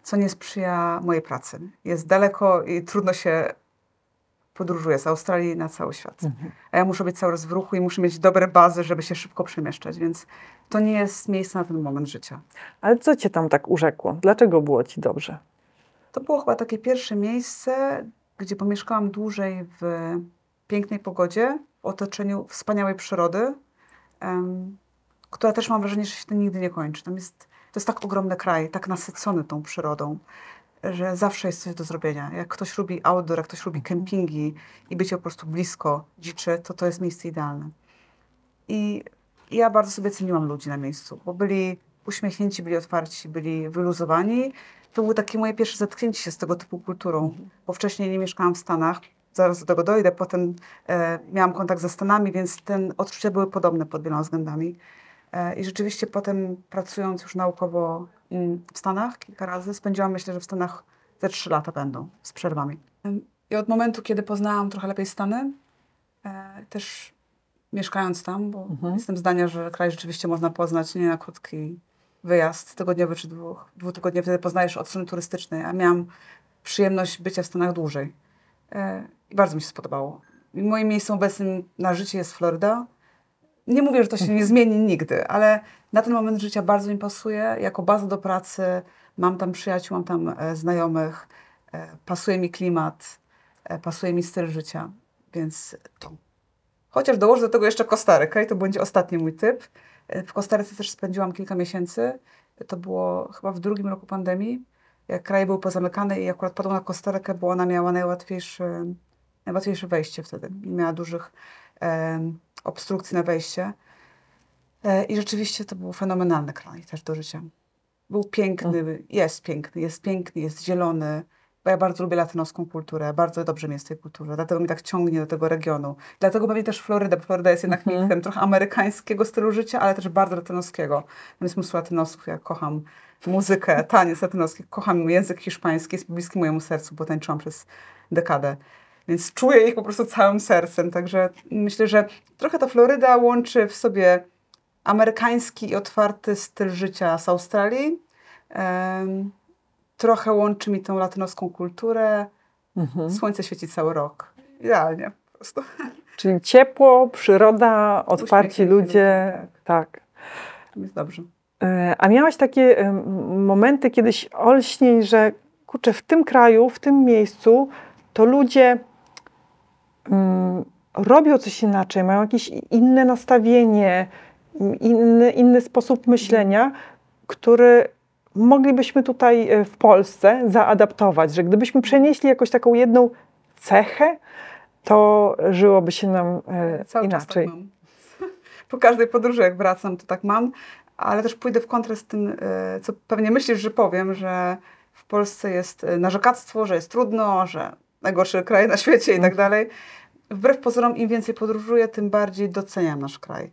A: co nie sprzyja mojej pracy. Jest daleko i trudno się podróżuje z Australii na cały świat. Mhm. A ja muszę być cały czas w ruchu i muszę mieć dobre bazy, żeby się szybko przemieszczać, więc to nie jest miejsce na ten moment życia.
B: Ale co cię tam tak urzekło? Dlaczego było ci dobrze?
A: To było chyba takie pierwsze miejsce, gdzie pomieszkałam dłużej w pięknej pogodzie, w otoczeniu wspaniałej przyrody, um, która też mam wrażenie, że się to nigdy nie kończy. Tam jest to jest tak ogromny kraj, tak nasycony tą przyrodą, że zawsze jest coś do zrobienia. Jak ktoś lubi outdoor, jak ktoś lubi kempingi i bycie po prostu blisko dziczy, to to jest miejsce idealne. I ja bardzo sobie ceniłam ludzi na miejscu, bo byli uśmiechnięci, byli otwarci, byli wyluzowani. To było takie moje pierwsze zetknięcie się z tego typu kulturą, bo wcześniej nie mieszkałam w Stanach, zaraz do tego dojdę, potem e, miałam kontakt ze Stanami, więc ten odczucia były podobne pod wieloma względami. E, I rzeczywiście potem pracując już naukowo w Stanach kilka razy, spędziłam myślę, że w Stanach te trzy lata będą z przerwami. I od momentu, kiedy poznałam trochę lepiej Stany, e, też mieszkając tam, bo mhm. jestem zdania, że kraj rzeczywiście można poznać nie na krótki wyjazd, tygodniowy czy dwóch, dwutygodniowy, wtedy poznajesz od strony turystycznej, a miałam przyjemność bycia w Stanach dłużej. E, I bardzo mi się spodobało. I moim miejscem obecnym na życie jest Floryda. Nie mówię, że to się nie zmieni nigdy, ale na ten moment życia bardzo mi pasuje. Jako baza do pracy mam tam przyjaciół, mam tam e, znajomych, e, pasuje mi klimat, e, pasuje mi styl życia, więc to. Chociaż dołożę do tego jeszcze Kostarykę i to będzie ostatni mój typ. W Kostaryce też spędziłam kilka miesięcy. To było chyba w drugim roku pandemii, jak kraje były pozamykane i akurat padło na Kostarykę, bo ona miała najłatwiejsze, najłatwiejsze wejście wtedy. Nie miała dużych obstrukcji na wejście. E, I rzeczywiście to był fenomenalny kraj też do życia. Był piękny, jest piękny, jest piękny, jest zielony. Bo ja bardzo lubię latynoską kulturę, bardzo dobrze mi jest tej kultury, dlatego mi tak ciągnie do tego regionu. Dlatego pewnie też Floryda, bo Floryda jest jednak mm -hmm. trochę amerykańskiego stylu życia, ale też bardzo latynoskiego. Tam jest mnóstwo latynosów, ja kocham muzykę, taniec latynoski, kocham język hiszpański, jest bliski mojemu sercu, bo tańczyłam przez dekadę. Więc czuję ich po prostu całym sercem. Także myślę, że trochę ta Floryda łączy w sobie amerykański i otwarty styl życia z Australii. Um, trochę łączy mi tą latynoską kulturę. Mhm. Słońce świeci cały rok. Idealnie po prostu.
B: Czyli ciepło, przyroda, otwarci ludzie. Tak. tak.
A: Jest dobrze.
B: E, a miałaś takie momenty kiedyś olśniej, że kurczę, w tym kraju, w tym miejscu to ludzie robią coś inaczej, mają jakieś inne nastawienie, inny, inny sposób myślenia, który moglibyśmy tutaj e, w Polsce zaadaptować, że gdybyśmy przenieśli jakąś taką jedną cechę, to żyłoby się nam e, Cały inaczej.
A: Czas tak po każdej podróży, jak wracam, to tak mam, ale też pójdę w kontrę z tym, e, co pewnie myślisz, że powiem, że w Polsce jest narzekactwo, że jest trudno, że najgorszy kraj na świecie i tak dalej. Wbrew pozorom, im więcej podróżuję, tym bardziej doceniam nasz kraj.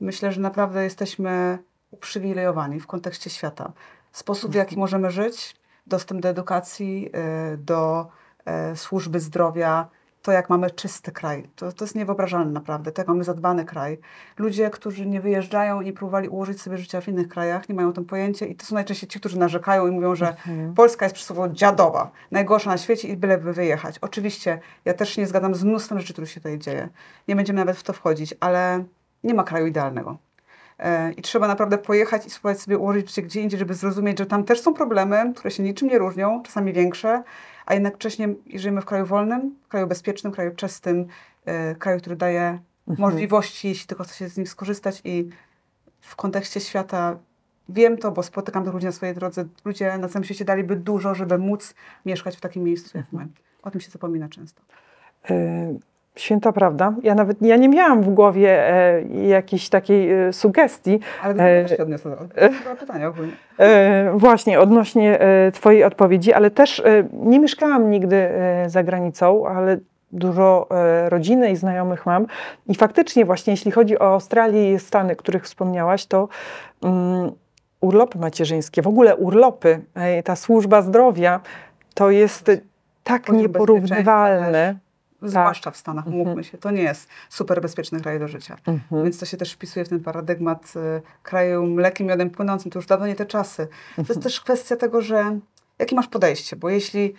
A: Myślę, że naprawdę jesteśmy uprzywilejowani w kontekście świata. Sposób, w jaki możemy żyć, dostęp do edukacji, e, do służby zdrowia, to, jak mamy czysty kraj. To, to jest niewyobrażalne naprawdę, to jak mamy zadbany kraj. Ludzie, którzy nie wyjeżdżają i próbowali ułożyć sobie życia w innych krajach, nie mają o tym pojęcia i to są najczęściej ci, którzy narzekają i mówią, że mhm. Polska jest przysłowiowo dziadowa, najgorsza na świecie i byleby wyjechać. Oczywiście, ja też się nie zgadzam z mnóstwem rzeczy, które się tutaj dzieje. Nie będziemy nawet w to wchodzić, ale nie ma kraju idealnego. E, I trzeba naprawdę pojechać i spróbować sobie ułożyć życie gdzie indziej, żeby zrozumieć, że tam też są problemy, które się niczym nie różnią, czasami większe, a jednocześnie żyjemy w kraju wolnym, kraju bezpiecznym, kraju czystym, yy, kraju, który daje mhm. możliwości, jeśli tylko chce się z nich skorzystać i w kontekście świata wiem to, bo spotykam tych ludzi na swojej drodze. Ludzie na całym świecie daliby dużo, żeby móc mieszkać w takim miejscu jak my. O tym się zapomina często.
B: Y Święta prawda. Ja nawet ja nie miałam w głowie e, jakiejś takiej e, sugestii.
A: Ale to się odniosę do e, pytania ogólnie.
B: E, właśnie, odnośnie e, Twojej odpowiedzi, ale też e, nie mieszkałam nigdy za granicą, ale dużo rodziny i znajomych mam. I faktycznie właśnie, jeśli chodzi o Australię i Stany, których wspomniałaś, to um, urlopy macierzyńskie, w ogóle urlopy, ta służba zdrowia, to jest tak nieporównywalne
A: zwłaszcza w Stanach, mhm. mówmy się, to nie jest super bezpieczny kraj do życia. Mhm. Więc to się też wpisuje w ten paradygmat y, kraju mlekiem, miodem płynącym. To już dawno nie te czasy. To jest mhm. też kwestia tego, że jakie masz podejście, bo jeśli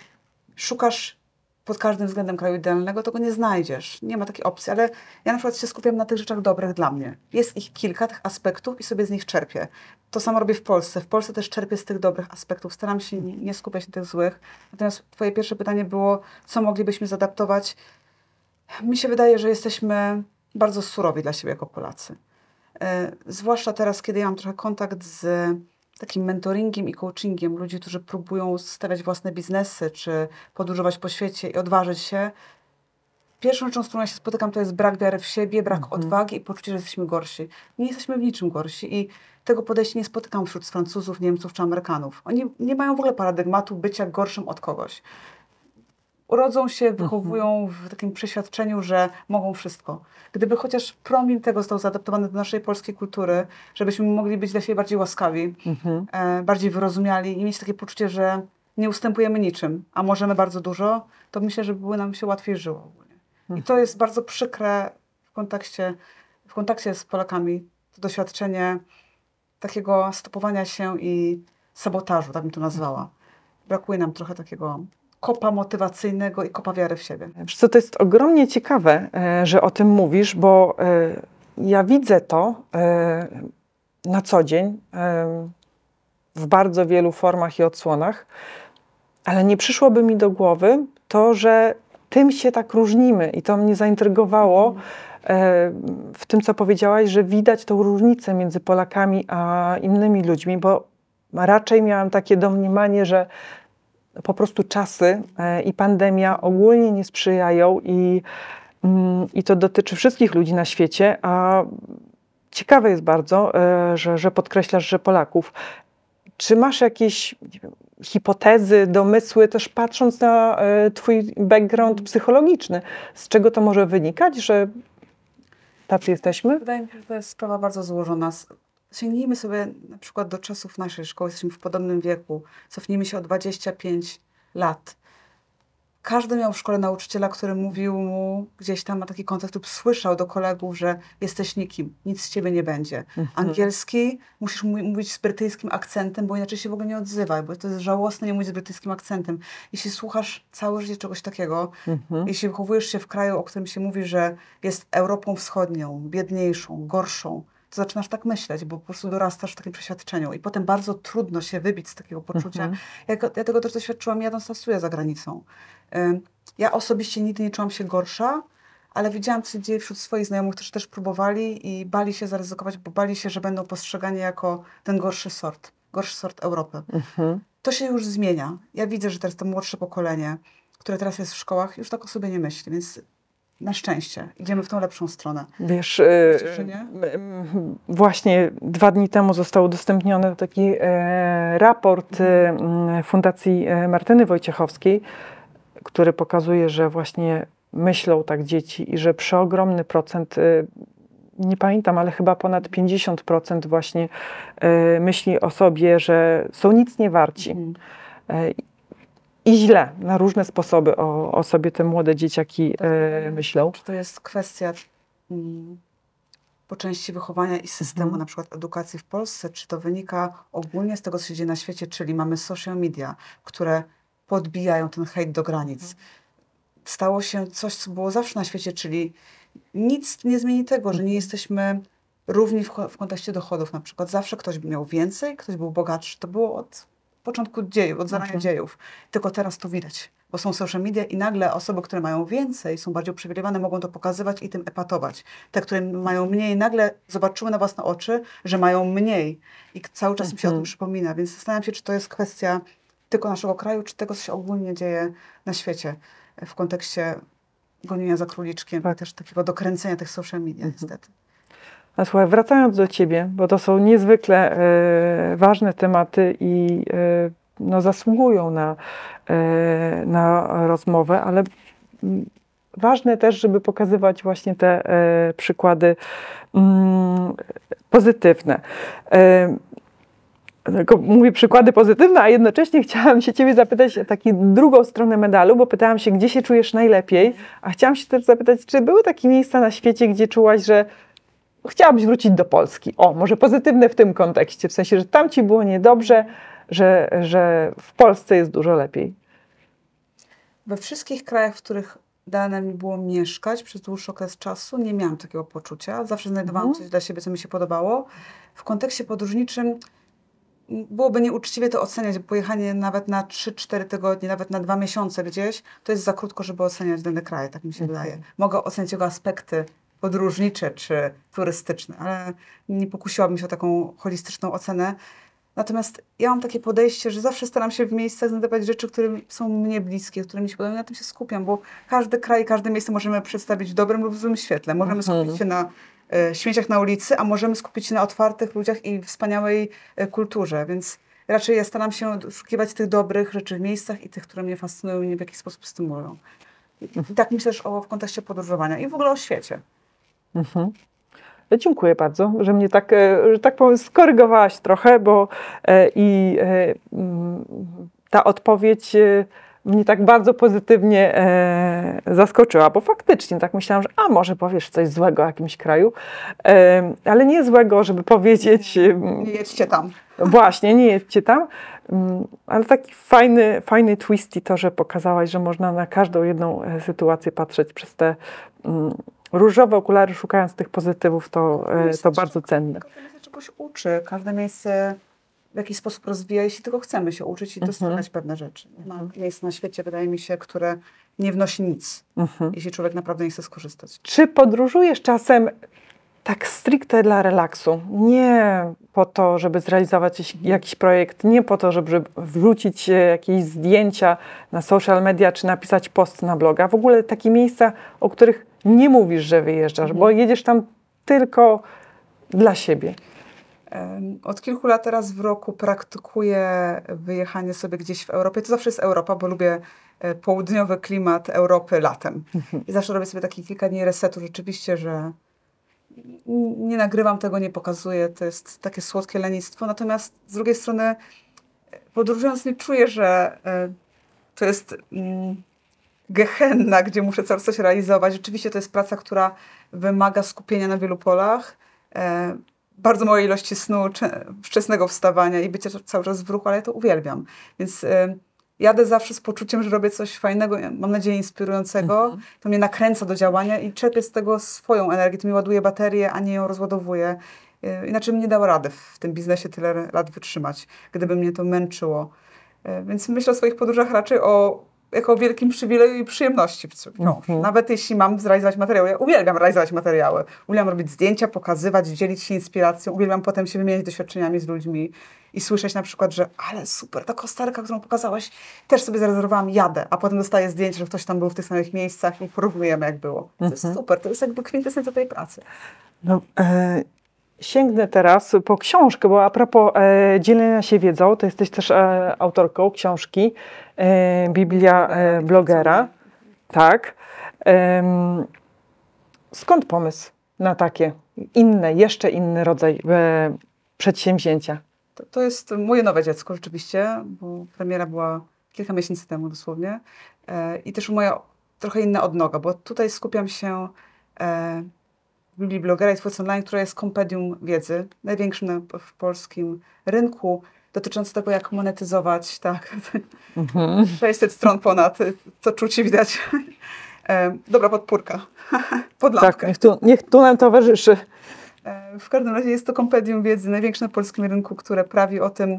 A: szukasz pod każdym względem kraju idealnego, to go nie znajdziesz. Nie ma takiej opcji, ale ja na przykład się skupiam na tych rzeczach dobrych dla mnie. Jest ich kilka tych aspektów i sobie z nich czerpię. To samo robię w Polsce. W Polsce też czerpię z tych dobrych aspektów. Staram się nie skupiać na tych złych. Natomiast twoje pierwsze pytanie było, co moglibyśmy zadaptować? Mi się wydaje, że jesteśmy bardzo surowi dla siebie jako Polacy. E, zwłaszcza teraz, kiedy ja mam trochę kontakt z takim mentoringiem i coachingiem ludzi, którzy próbują stawiać własne biznesy, czy podróżować po świecie i odważyć się. Pierwszą rzeczą, z którą ja się spotykam, to jest brak wiary w siebie, brak mhm. odwagi i poczucie, że jesteśmy gorsi. Nie jesteśmy w niczym gorsi i tego podejścia nie spotykam wśród Francuzów, Niemców czy Amerykanów. Oni nie mają w ogóle paradygmatu bycia gorszym od kogoś urodzą się, mhm. wychowują w takim przeświadczeniu, że mogą wszystko. Gdyby chociaż promil tego został zaadaptowany do naszej polskiej kultury, żebyśmy mogli być dla siebie bardziej łaskawi, mhm. e, bardziej wyrozumiali i mieć takie poczucie, że nie ustępujemy niczym, a możemy bardzo dużo, to myślę, że by nam się łatwiej żyło ogólnie. Mhm. I to jest bardzo przykre w kontekście, w kontakcie z Polakami, to doświadczenie takiego stopowania się i sabotażu, tak bym to nazwała. Mhm. Brakuje nam trochę takiego kopa motywacyjnego i kopa wiary w siebie.
B: Wiesz co, to jest ogromnie ciekawe, e, że o tym mówisz, bo e, ja widzę to e, na co dzień w bardzo wielu formach i odsłonach, ale nie przyszłoby mi do głowy to, że tym się tak różnimy i to mnie zaintrygowało w tym, co powiedziałaś, że widać tą różnicę między Polakami a innymi ludźmi, bo raczej miałam takie domniemanie, że po prostu czasy e, i pandemia ogólnie nie sprzyjają i, mm, i to dotyczy wszystkich ludzi na świecie, a ciekawe jest bardzo, e, że, że podkreślasz, że Polaków. Czy masz jakieś wiem, hipotezy, domysły, też patrząc na e, Twój background psychologiczny, z czego to może wynikać, że tacy jesteśmy?
A: Wydaje mi się, że to jest sprawa bardzo złożona. Sięgnijmy sobie na przykład do czasów naszej szkoły, jesteśmy w podobnym wieku, cofnijmy się o 25 lat. Każdy miał w szkole nauczyciela, który mówił mu gdzieś tam ma taki kontakt lub słyszał do kolegów, że jesteś nikim, nic z ciebie nie będzie. Mhm. Angielski musisz mówić z brytyjskim akcentem, bo inaczej się w ogóle nie odzywaj, bo to jest żałosne nie mówić z brytyjskim akcentem. Jeśli słuchasz całe życie czegoś takiego, mhm. jeśli wychowujesz się w kraju, o którym się mówi, że jest Europą Wschodnią, biedniejszą, gorszą, to zaczynasz tak myśleć, bo po prostu dorastasz w takim przeświadczeniu i potem bardzo trudno się wybić z takiego poczucia. Mhm. Ja, ja tego też doświadczyłam jadąc stosuję za granicą. Ja osobiście nigdy nie czułam się gorsza, ale widziałam, co się dzieje wśród swoich znajomych, którzy też próbowali i bali się zaryzykować, bo bali się, że będą postrzegani jako ten gorszy sort, gorszy sort Europy. Mhm. To się już zmienia. Ja widzę, że teraz to młodsze pokolenie, które teraz jest w szkołach, już tak o sobie nie myśli, więc na szczęście idziemy w tą lepszą stronę.
B: Wiesz,
A: Myślisz,
B: m- właśnie dwa dni temu został udostępniony taki e, raport e, m, Fundacji e, Martyny Wojciechowskiej, który pokazuje, że właśnie myślą tak dzieci i że przeogromny procent, e, nie pamiętam, ale chyba ponad 50% właśnie e, myśli o sobie, że są nic nie warci.
A: Mhm.
B: I źle, na różne sposoby o, o sobie te młode dzieciaki e, myślą.
A: Czy to jest kwestia mm, po części wychowania i systemu, na przykład edukacji w Polsce, czy to wynika ogólnie z tego, co się dzieje na świecie, czyli mamy social media, które podbijają ten hejt do granic. Stało się coś, co było zawsze na świecie, czyli nic nie zmieni tego, że nie jesteśmy równi w, w kontekście dochodów na przykład. Zawsze ktoś miał więcej, ktoś był bogatszy. To było od początku dziejów, od zarania
B: Mhm.
A: dziejów. Tylko teraz to widać, bo są social media i nagle osoby, które mają więcej, są bardziej uprzywilejowane, mogą to pokazywać i tym epatować. Te, które mają mniej, nagle zobaczyły na własne oczy, że mają mniej i cały czas im się o tym
B: Mhm.
A: przypomina. Więc zastanawiam się, czy to jest kwestia tylko naszego kraju, czy tego, co się ogólnie dzieje na świecie e, w kontekście gonienia za króliczkiem
B: Tak.
A: też takiego dokręcenia tych social media, niestety.
B: A słuchaj, wracając do Ciebie, bo to są niezwykle e, ważne tematy i e, no, zasługują na, e, na rozmowę, ale ważne też, żeby pokazywać właśnie te przykłady mm, pozytywne. Tylko mówię przykłady pozytywne, a jednocześnie chciałam się Ciebie zapytać o taką drugą stronę medalu, bo pytałam się, gdzie się czujesz najlepiej, a chciałam się też zapytać, czy były takie miejsca na świecie, gdzie czułaś, że chciałabyś wrócić do Polski. O, może pozytywne w tym kontekście, w sensie, że tam ci było niedobrze, że, że w Polsce jest dużo lepiej.
A: We wszystkich krajach, w których dane mi było mieszkać przez dłuższy okres czasu, nie miałam takiego poczucia. Zawsze znajdowałam
B: Mhm.
A: coś dla siebie, co mi się podobało. W kontekście podróżniczym byłoby nieuczciwie to oceniać, bo pojechanie nawet na 3-4 tygodnie, nawet na dwa miesiące gdzieś, to jest za krótko, żeby oceniać dany kraj, tak mi się
B: Mhm.
A: wydaje. Mogę ocenić jego aspekty podróżnicze czy turystyczne, ale nie pokusiłabym się o taką holistyczną ocenę. Natomiast ja mam takie podejście, że zawsze staram się w miejscach znajdować rzeczy, które są mnie bliskie, które mi się podobają, na tym się skupiam, bo każdy kraj, każde miejsce możemy przedstawić w dobrym lub w złym świetle. Możemy
B: Mhm.
A: skupić się na e, śmieciach na ulicy, a możemy skupić się na otwartych ludziach i wspaniałej e, kulturze, więc raczej ja staram się szukiwać tych dobrych rzeczy w miejscach i tych, które mnie fascynują i mnie w jakiś sposób stymulują. I tak myślę też o, w kontekście podróżowania i w ogóle o świecie.
B: Mhm. Dziękuję bardzo, że mnie tak, e, że tak powiem, skorygowałaś trochę, bo e, i e, mm, ta odpowiedź mnie tak bardzo pozytywnie zaskoczyła, bo faktycznie tak myślałam, że a może powiesz coś złego o jakimś kraju, ale nie złego, żeby powiedzieć
A: Nie jedźcie tam.
B: Właśnie, nie jedźcie tam, Mm, ale taki fajny, fajny twist i to, że pokazałaś, że można na każdą jedną sytuację patrzeć przez te mm, różowe okulary, szukając tych pozytywów, to, e, to bardzo cenne.
A: Każde miejsce czegoś uczy, każde miejsce w jakiś sposób rozwija, jeśli tylko chcemy się uczyć i
B: Mhm.
A: dostrzegać pewne rzeczy. Ma miejsc na świecie, wydaje mi się, które nie wnosi nic,
B: Mhm.
A: jeśli człowiek naprawdę nie chce skorzystać.
B: Czy podróżujesz czasem tak stricte dla relaksu? Nie po to, żeby zrealizować jakiś, jakiś projekt, nie po to, żeby wrzucić e, jakieś zdjęcia na social media czy napisać post na bloga. W ogóle takie miejsca, o których nie mówisz, że wyjeżdżasz, bo jedziesz tam tylko dla siebie.
A: Od kilku lat teraz w roku praktykuję wyjechanie sobie gdzieś w Europie. To zawsze jest Europa, bo lubię e, południowy klimat Europy latem. I zawsze robię sobie takie kilka dni resetu rzeczywiście, że nie nagrywam tego, nie pokazuję. To jest takie słodkie lenistwo. Natomiast z drugiej strony e, podróżując nie czuję, że e, to jest mm, gehenna, gdzie muszę cały czas coś realizować. Rzeczywiście to jest praca, która wymaga skupienia na wielu polach. E, bardzo małej ilości snu, cze- wczesnego wstawania i bycia cały czas w ruchu, ale ja to uwielbiam. Więc e, jadę zawsze z poczuciem, że robię coś fajnego, mam nadzieję inspirującego. To mnie nakręca do działania i czerpię z tego swoją energię. To mi ładuje baterię, a nie ją rozładowuje. E, Inaczej bym nie dała rady w tym biznesie tyle lat wytrzymać, gdyby mnie to męczyło. E, Więc myślę o swoich podróżach raczej o jako wielkim przywileju i przyjemności wciąż.
B: Mhm.
A: Nawet jeśli mam zrealizować materiały. Ja uwielbiam realizować materiały. Uwielbiam robić zdjęcia, pokazywać, dzielić się inspiracją. Uwielbiam potem się wymieniać doświadczeniami z ludźmi i słyszeć na przykład, że ale super, ta kosterka, którą pokazałaś, też sobie zarezerwowałam, jadę. A potem dostaję zdjęcie, że ktoś tam był w tych samych miejscach i porównujemy jak było. To jest
B: Mhm.
A: super, to jest jakby kwintesencja tej pracy.
B: No, e, sięgnę teraz po książkę, bo a propos e, dzielenia się wiedzą, to jesteś też e, autorką książki e, Biblia e, blogera. Tak. Skąd pomysł na takie inne, jeszcze inny rodzaj e, przedsięwzięcia?
A: To, to jest moje nowe dziecko rzeczywiście, bo premiera była kilka miesięcy temu dosłownie. E, I też moja trochę inna odnoga, bo tutaj skupiam się e, w Biblii Blogera i Twórcy Online, która jest kompendium wiedzy, największym na, w polskim rynku, dotyczące tego, jak monetyzować, tak,
B: Mhm.
A: 600 stron ponad, to czucie widać. E, dobra podpórka, pod
B: Tak,
A: lampkę.
B: niech tu, niech tu nam towarzyszy.
A: E, W każdym razie jest to kompendium wiedzy największe na polskim rynku, które prawi o tym,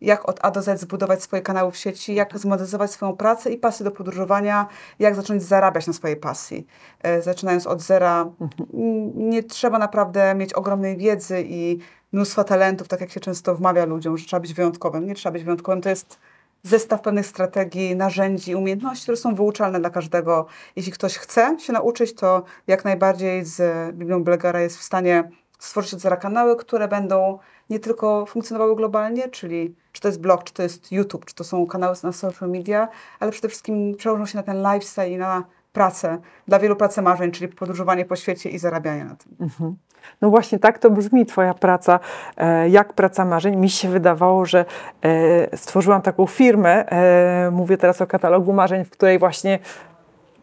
A: jak od A do Z zbudować swoje kanały w sieci, jak zmonetyzować swoją pracę i pasję do podróżowania, jak zacząć zarabiać na swojej pasji. E, Zaczynając od zera, n- nie trzeba naprawdę mieć ogromnej wiedzy i mnóstwa talentów, tak jak się często wmawia ludziom, że trzeba być wyjątkowym. Nie trzeba być wyjątkowym, to jest zestaw pewnych strategii, narzędzi, umiejętności, które są wyuczalne dla każdego. Jeśli ktoś chce się nauczyć, to jak najbardziej z Biblią Blegara jest w stanie stworzyć od zera kanały, które będą nie tylko funkcjonowały globalnie, czyli czy to jest blog, czy to jest YouTube, czy to są kanały na social media, ale przede wszystkim przełożą się na ten lifestyle i na pracę, dla wielu pracę marzeń, czyli podróżowanie po świecie i zarabianie na tym.
B: Mhm. No właśnie tak to brzmi Twoja praca, e, jak praca marzeń. Mi się wydawało, że e, stworzyłam taką firmę, e, mówię teraz o katalogu marzeń, w której właśnie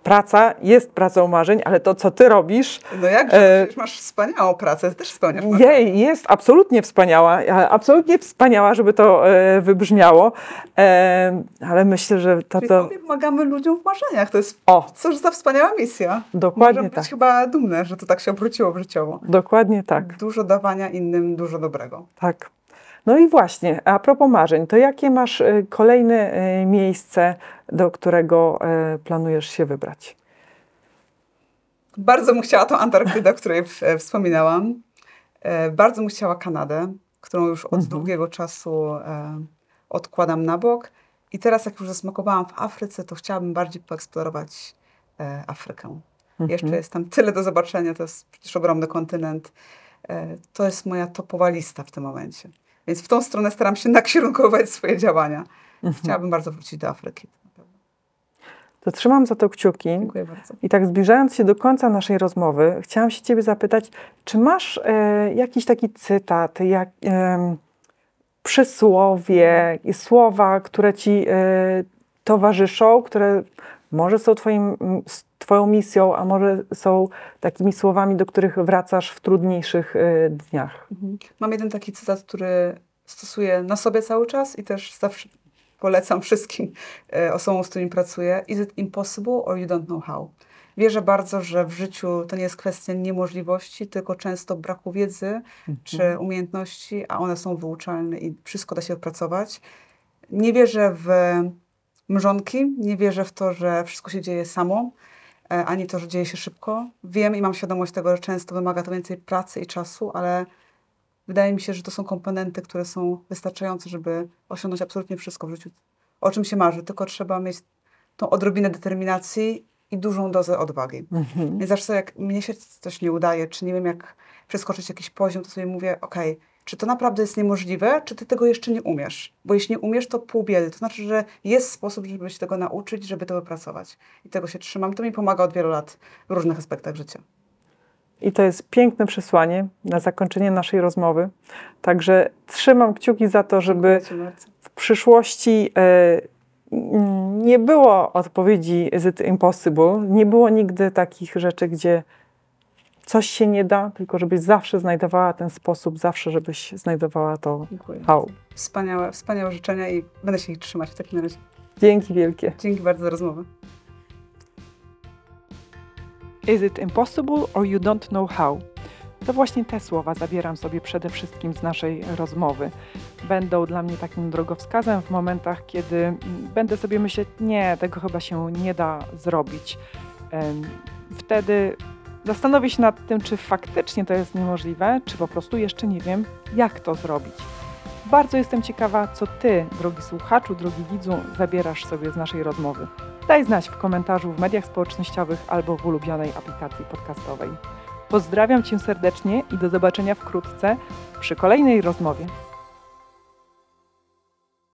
B: praca jest pracą marzeń, ale to, co Ty robisz,
A: No jak,
B: E,
A: masz wspaniałą pracę, też spełniasz marzenia.
B: jej, jest absolutnie wspaniała, e, absolutnie wspaniała, żeby to e, wybrzmiało, e, ale myślę, że to,
A: Czyli
B: to
A: to... pomagamy ludziom w marzeniach, to jest
B: o,
A: cóż za wspaniała misja.
B: dokładnie
A: Możemy
B: tak,
A: być chyba dumne, że to tak się obróciło życiowo.
B: dokładnie tak.
A: Dużo dawania innym, dużo dobrego.
B: Tak. No i właśnie, a propos marzeń, to jakie masz y, kolejne y, miejsce, do którego y, planujesz się wybrać?
A: Bardzo bym chciała tą Antarktydę, o której e, wspominałam. E, bardzo bym chciała Kanadę, którą już od
B: Mhm.
A: długiego czasu e, odkładam na bok. I teraz, jak już zasmakowałam w Afryce, to chciałabym bardziej poeksplorować Afrykę. Jeszcze
B: Mhm.
A: jest tam tyle do zobaczenia, to jest przecież ogromny kontynent. To jest moja topowa lista w tym momencie. Więc w tą stronę staram się nakierunkować swoje działania.
B: Mhm.
A: Chciałabym bardzo wrócić do Afryki.
B: To trzymam za to kciuki.
A: Dziękuję bardzo.
B: I tak zbliżając się do końca naszej rozmowy, chciałam się Ciebie zapytać, czy masz e, jakiś taki cytat, jak, em, przysłowie i słowa, które Ci e, towarzyszą, które może są twoim, Twoją misją, a może są takimi słowami, do których wracasz w trudniejszych e, dniach?
A: Mhm. Mam jeden taki cytat, który stosuję na sobie cały czas i też zawsze polecam wszystkim e, osobom, z którymi pracuję. Is it impossible or you don't know how? Wierzę bardzo, że w życiu to nie jest kwestia niemożliwości, tylko często braku wiedzy czy umiejętności, a one są wyuczalne i wszystko da się opracować. Nie wierzę w mrzonki, nie wierzę w to, że wszystko się dzieje samo, ani to, że dzieje się szybko. Wiem i mam świadomość tego, że często wymaga to więcej pracy i czasu, ale wydaje mi się, że to są komponenty, które są wystarczające, żeby osiągnąć absolutnie wszystko w życiu, o czym się marzy. Tylko trzeba mieć tą odrobinę determinacji i dużą dozę odwagi.
B: Mhm.
A: Więc zawsze jak mnie się coś nie udaje, czy nie wiem jak przeskoczyć jakiś poziom, to sobie mówię, okej, czy to naprawdę jest niemożliwe, czy ty tego jeszcze nie umiesz? Bo jeśli nie umiesz, to pół biedy. To znaczy, że jest sposób, żeby się tego nauczyć, żeby to wypracować. I tego się trzymam. To mi pomaga od wielu lat w różnych aspektach życia.
B: I to jest piękne przesłanie na zakończenie naszej rozmowy. Także trzymam kciuki za to, żeby w przyszłości e, nie było odpowiedzi it impossible, nie było nigdy takich rzeczy, gdzie coś się nie da, tylko żebyś zawsze znajdowała ten sposób, zawsze żebyś znajdowała to
A: Dziękuję.
B: how.
A: Wspaniałe, wspaniałe życzenia i będę się ich trzymać w takim razie.
B: Dzięki wielkie.
A: Dzięki bardzo za rozmowę.
B: Is it impossible or you don't know how? To właśnie te słowa zabieram sobie przede wszystkim z naszej rozmowy. Będą dla mnie takim drogowskazem w momentach, kiedy będę sobie myśleć, nie, tego chyba się nie da zrobić. Wtedy zastanowię się nad tym, czy faktycznie to jest niemożliwe, czy po prostu jeszcze nie wiem, jak to zrobić. Bardzo jestem ciekawa, co Ty, drogi słuchaczu, drogi widzu, zabierasz sobie z naszej rozmowy. Daj znać w komentarzu w mediach społecznościowych albo w ulubionej aplikacji podcastowej. Pozdrawiam Cię serdecznie i do zobaczenia wkrótce przy kolejnej rozmowie.